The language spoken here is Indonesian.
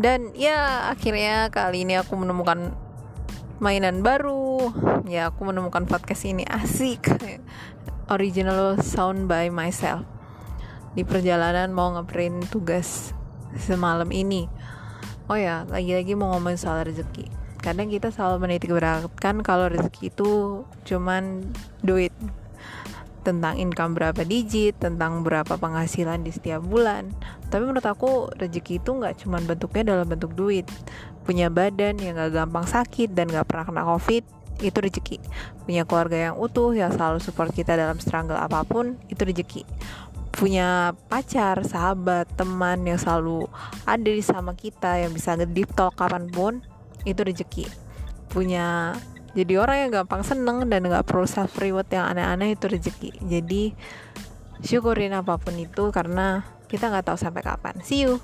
dan ya akhirnya kali ini aku menemukan mainan baru. Ya aku menemukan podcast ini asik. Original sound by myself. Di perjalanan mau ngeprint tugas semalam ini. Oh ya lagi-lagi mau ngomongin soal rezeki. Kadang kita selalu menitik beratkan kalau rezeki itu cuman duit tentang income berapa digit, tentang berapa penghasilan di setiap bulan. Tapi menurut aku rezeki itu nggak cuma bentuknya dalam bentuk duit. Punya badan yang gak gampang sakit dan gak pernah kena covid, itu rezeki. Punya keluarga yang utuh yang selalu support kita dalam struggle apa pun, itu rezeki. Punya pacar, sahabat, teman yang selalu ada di sama kita yang bisa nge-deep talk kapan pun, itu rezeki. Punya jadi orang yang gampang seneng dan gak perlu self reward yang aneh-aneh itu rezeki. Jadi syukurin apa pun itu karena kita nggak tahu sampai kapan. See you